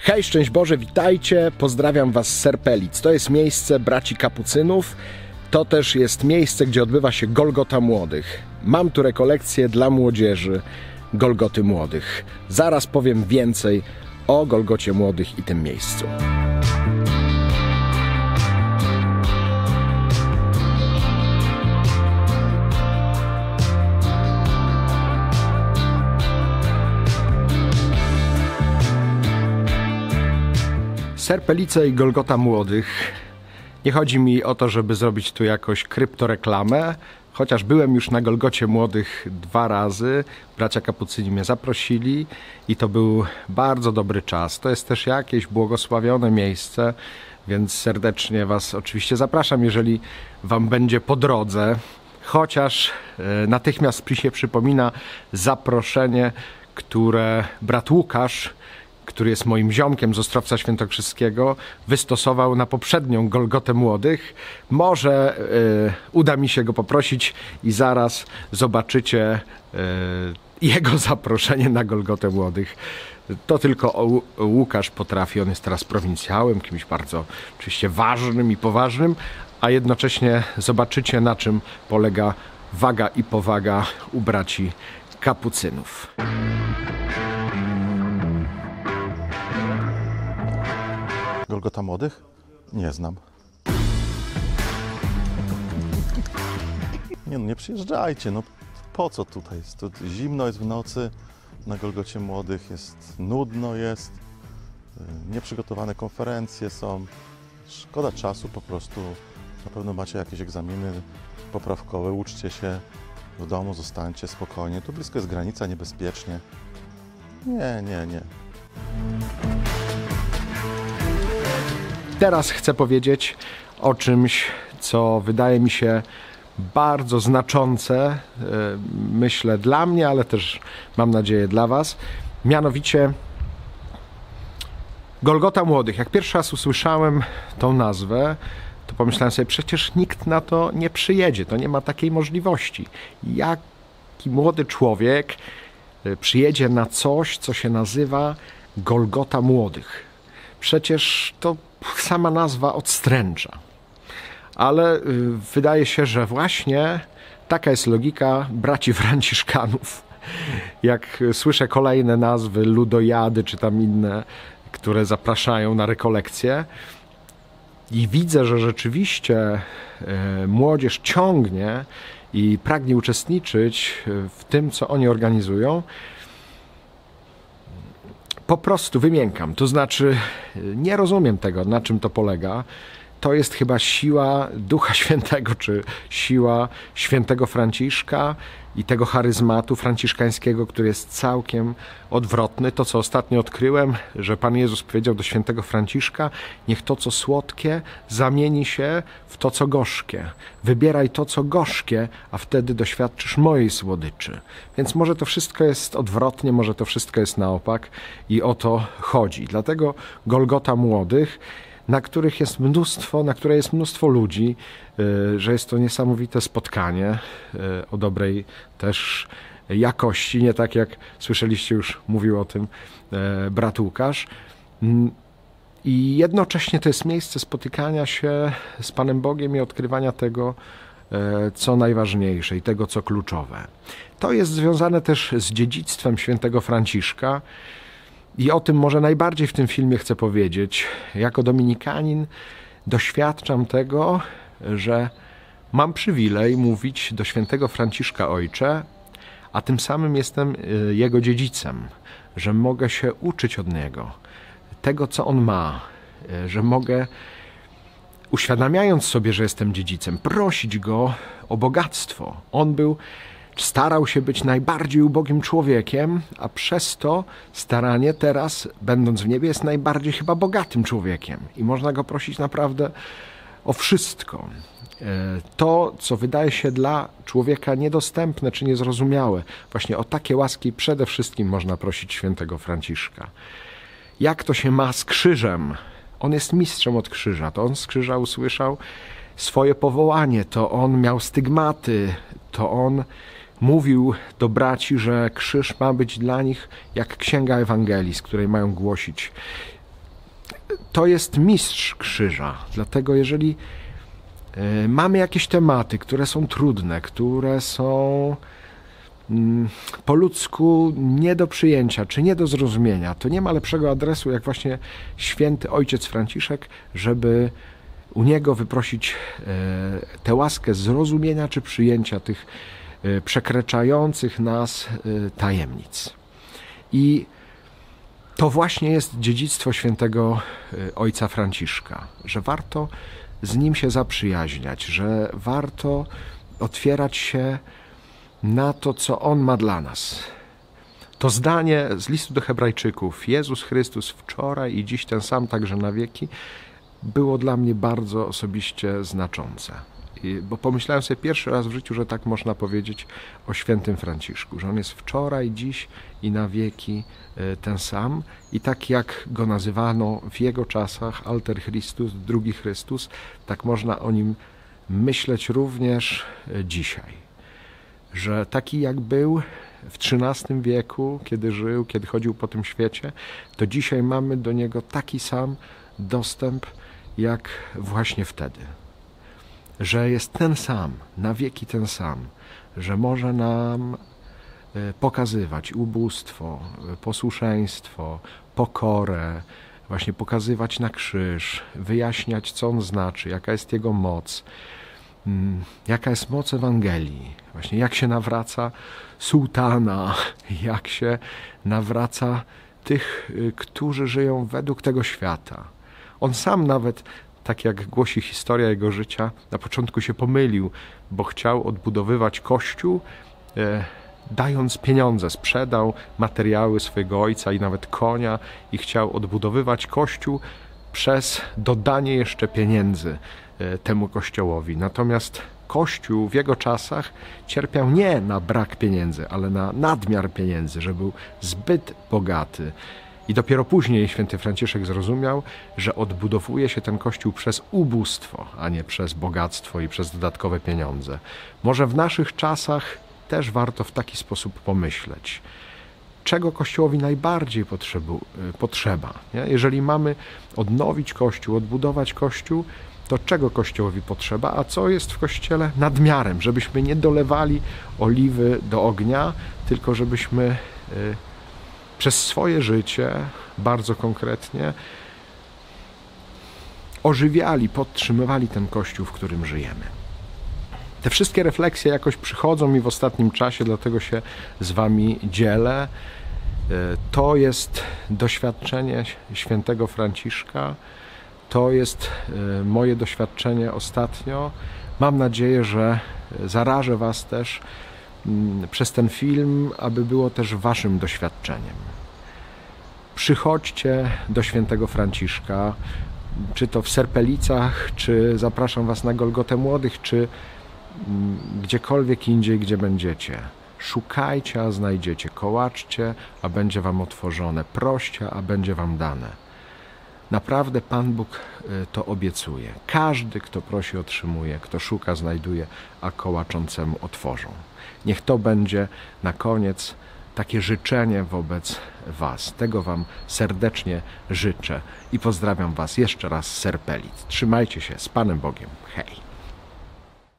Hej, szczęść Boże, witajcie, pozdrawiam Was z Serpelic. To jest miejsce braci kapucynów, to też jest miejsce, gdzie odbywa się Golgota Młodych. Mam tu rekolekcję dla młodzieży Golgoty Młodych. Zaraz powiem więcej o Golgocie Młodych i tym miejscu. Serpelice i Golgota Młodych. Nie chodzi mi o to, żeby zrobić tu jakoś kryptoreklamę, chociaż byłem już na Golgocie Młodych dwa razy. Bracia Kapucyni mnie zaprosili i to był bardzo dobry czas. To jest też jakieś błogosławione miejsce, więc serdecznie Was oczywiście zapraszam, jeżeli Wam będzie po drodze. Chociaż e, natychmiast mi się przypomina zaproszenie, które brat Łukasz który jest moim ziomkiem z Ostrowca Świętokrzyskiego, wystosował na poprzednią Golgotę Młodych. Może y, uda mi się go poprosić i zaraz zobaczycie y, jego zaproszenie na Golgotę Młodych. To tylko Łukasz potrafi, on jest teraz prowincjałem, kimś bardzo oczywiście ważnym i poważnym, a jednocześnie zobaczycie na czym polega waga i powaga u braci kapucynów. Golgota Młodych? Nie znam. Nie no, nie przyjeżdżajcie, no po co tutaj? Jest tu zimno jest w nocy, na Golgocie Młodych jest nudno jest, y, nieprzygotowane konferencje są. Szkoda czasu po prostu. Na pewno macie jakieś egzaminy poprawkowe, uczcie się w domu, zostańcie spokojnie. Tu blisko jest granica, niebezpiecznie. Nie, nie, nie. Teraz chcę powiedzieć o czymś, co wydaje mi się bardzo znaczące, e, myślę dla mnie, ale też mam nadzieję dla Was. Mianowicie Golgota Młodych. Jak pierwszy raz usłyszałem tą nazwę, to pomyślałem sobie, przecież nikt na to nie przyjedzie, to nie ma takiej możliwości. Jaki młody człowiek e, przyjedzie na coś, co się nazywa Golgota Młodych? Przecież to sama nazwa odstręcza. Ale y, wydaje się, że właśnie taka jest logika braci Franciszkanów. Jak słyszę kolejne nazwy, ludojady czy tam inne, które zapraszają na rekolekcje, i widzę, że rzeczywiście y, młodzież ciągnie i pragnie uczestniczyć w tym, co oni organizują, po prostu wymiękam. To znaczy, nie rozumiem tego, na czym to polega. To jest chyba siła Ducha Świętego, czy siła świętego Franciszka i tego charyzmatu franciszkańskiego, który jest całkiem odwrotny. To, co ostatnio odkryłem, że Pan Jezus powiedział do świętego Franciszka: Niech to, co słodkie, zamieni się w to, co gorzkie. Wybieraj to, co gorzkie, a wtedy doświadczysz mojej słodyczy. Więc może to wszystko jest odwrotnie, może to wszystko jest na opak i o to chodzi. Dlatego Golgota Młodych na których jest mnóstwo, na które jest mnóstwo ludzi, y, że jest to niesamowite spotkanie y, o dobrej też jakości, nie tak jak słyszeliście już mówił o tym y, brat Łukasz. Mm, I jednocześnie to jest miejsce spotykania się z Panem Bogiem i odkrywania tego, co najważniejsze i tego, co kluczowe. To jest związane też z dziedzictwem świętego Franciszka, i o tym może najbardziej w tym filmie chcę powiedzieć. Jako dominikanin doświadczam tego, że mam przywilej mówić do świętego Franciszka Ojcze, a tym samym jestem y, jego dziedzicem, że mogę się uczyć od niego tego, co on ma, y, że mogę, uświadamiając sobie, że jestem dziedzicem, prosić go o bogactwo. On był starał się być najbardziej ubogim człowiekiem, a przez to staranie teraz, będąc w niebie, jest najbardziej chyba bogatym człowiekiem i można go prosić naprawdę o wszystko. E, to, co wydaje się dla człowieka niedostępne czy niezrozumiałe, właśnie o takie łaski przede wszystkim można prosić świętego Franciszka. Jak to się ma z krzyżem? On jest mistrzem od krzyża. To on z krzyża usłyszał swoje powołanie, to on miał stygmaty, to on mówił do braci, że krzyż ma być dla nich jak księga Ewangelii, z której mają głosić. to jest mistrz krzyża. Dlatego jeżeli e, mamy jakieś tematy, które są trudne, które są mm, po ludzku nie do przyjęcia czy nie do zrozumienia, to nie ma lepszego adresu jak właśnie święty ojciec Franciszek, żeby u niego wyprosić e, tę łaskę zrozumienia czy przyjęcia tych przekraczających nas tajemnic. I to właśnie jest dziedzictwo świętego y, ojca Franciszka, że warto z nim się zaprzyjaźniać, że warto otwierać się na to, co on ma dla nas. To zdanie z listu do Hebrajczyków, Jezus Chrystus wczoraj i dziś ten sam także na wieki, było dla mnie bardzo osobiście znaczące. Bo pomyślałem sobie pierwszy raz w życiu, że tak można powiedzieć o świętym Franciszku, że on jest wczoraj, dziś i na wieki e, ten sam. I tak jak go nazywano w jego czasach, Alter Christus, drugi Chrystus, tak można o nim myśleć również e, dzisiaj. Że taki jak był w XIII wieku, kiedy żył, kiedy chodził po tym świecie, to dzisiaj mamy do niego taki sam dostęp jak właśnie wtedy że jest ten sam, na wieki ten sam, że może nam e, pokazywać ubóstwo, e, posłuszeństwo, pokorę, właśnie pokazywać na krzyż, wyjaśniać, co on znaczy, jaka jest jego moc, mm, jaka jest moc Ewangelii, właśnie jak się nawraca sułtana, jak się nawraca tych, e, którzy żyją według tego świata. On sam nawet tak jak głosi historia jego życia, na początku się pomylił, bo chciał odbudowywać kościół, e, dając pieniądze. Sprzedał materiały swojego ojca i nawet konia i chciał odbudowywać kościół przez dodanie jeszcze pieniędzy e, temu kościołowi. Natomiast Kościół w jego czasach cierpiał nie na brak pieniędzy, ale na nadmiar pieniędzy, że był zbyt bogaty. I dopiero później święty Franciszek zrozumiał, że odbudowuje się ten kościół przez ubóstwo, a nie przez bogactwo i przez dodatkowe pieniądze. Może w naszych czasach też warto w taki sposób pomyśleć. Czego Kościołowi najbardziej potrzebu, potrzeba? Nie? Jeżeli mamy odnowić Kościół, odbudować Kościół, to czego Kościołowi potrzeba, a co jest w Kościele nadmiarem, żebyśmy nie dolewali oliwy do ognia, tylko żebyśmy y, przez swoje życie, bardzo konkretnie, ożywiali, podtrzymywali ten kościół, w którym żyjemy. Te wszystkie refleksje jakoś przychodzą mi w ostatnim czasie, dlatego się z Wami dzielę. E, to jest doświadczenie świętego Franciszka, to jest e, moje doświadczenie ostatnio. Mam nadzieję, że zarażę Was też przez ten film, aby było też waszym doświadczeniem. Przychodźcie do świętego Franciszka, czy to w Serpelicach, czy zapraszam was na Golgotę Młodych, czy mm, gdziekolwiek indziej, gdzie będziecie. Szukajcie, a znajdziecie. Kołaczcie, a będzie wam otworzone. Proście, a będzie wam dane. Naprawdę Pan Bóg y, to obiecuje. Każdy, kto prosi, otrzymuje, kto szuka, znajduje, a kołaczącemu otworzą. Niech to będzie na koniec takie życzenie wobec Was. Tego Wam serdecznie życzę i pozdrawiam Was jeszcze raz Serpelit. Trzymajcie się z Panem Bogiem. Hej!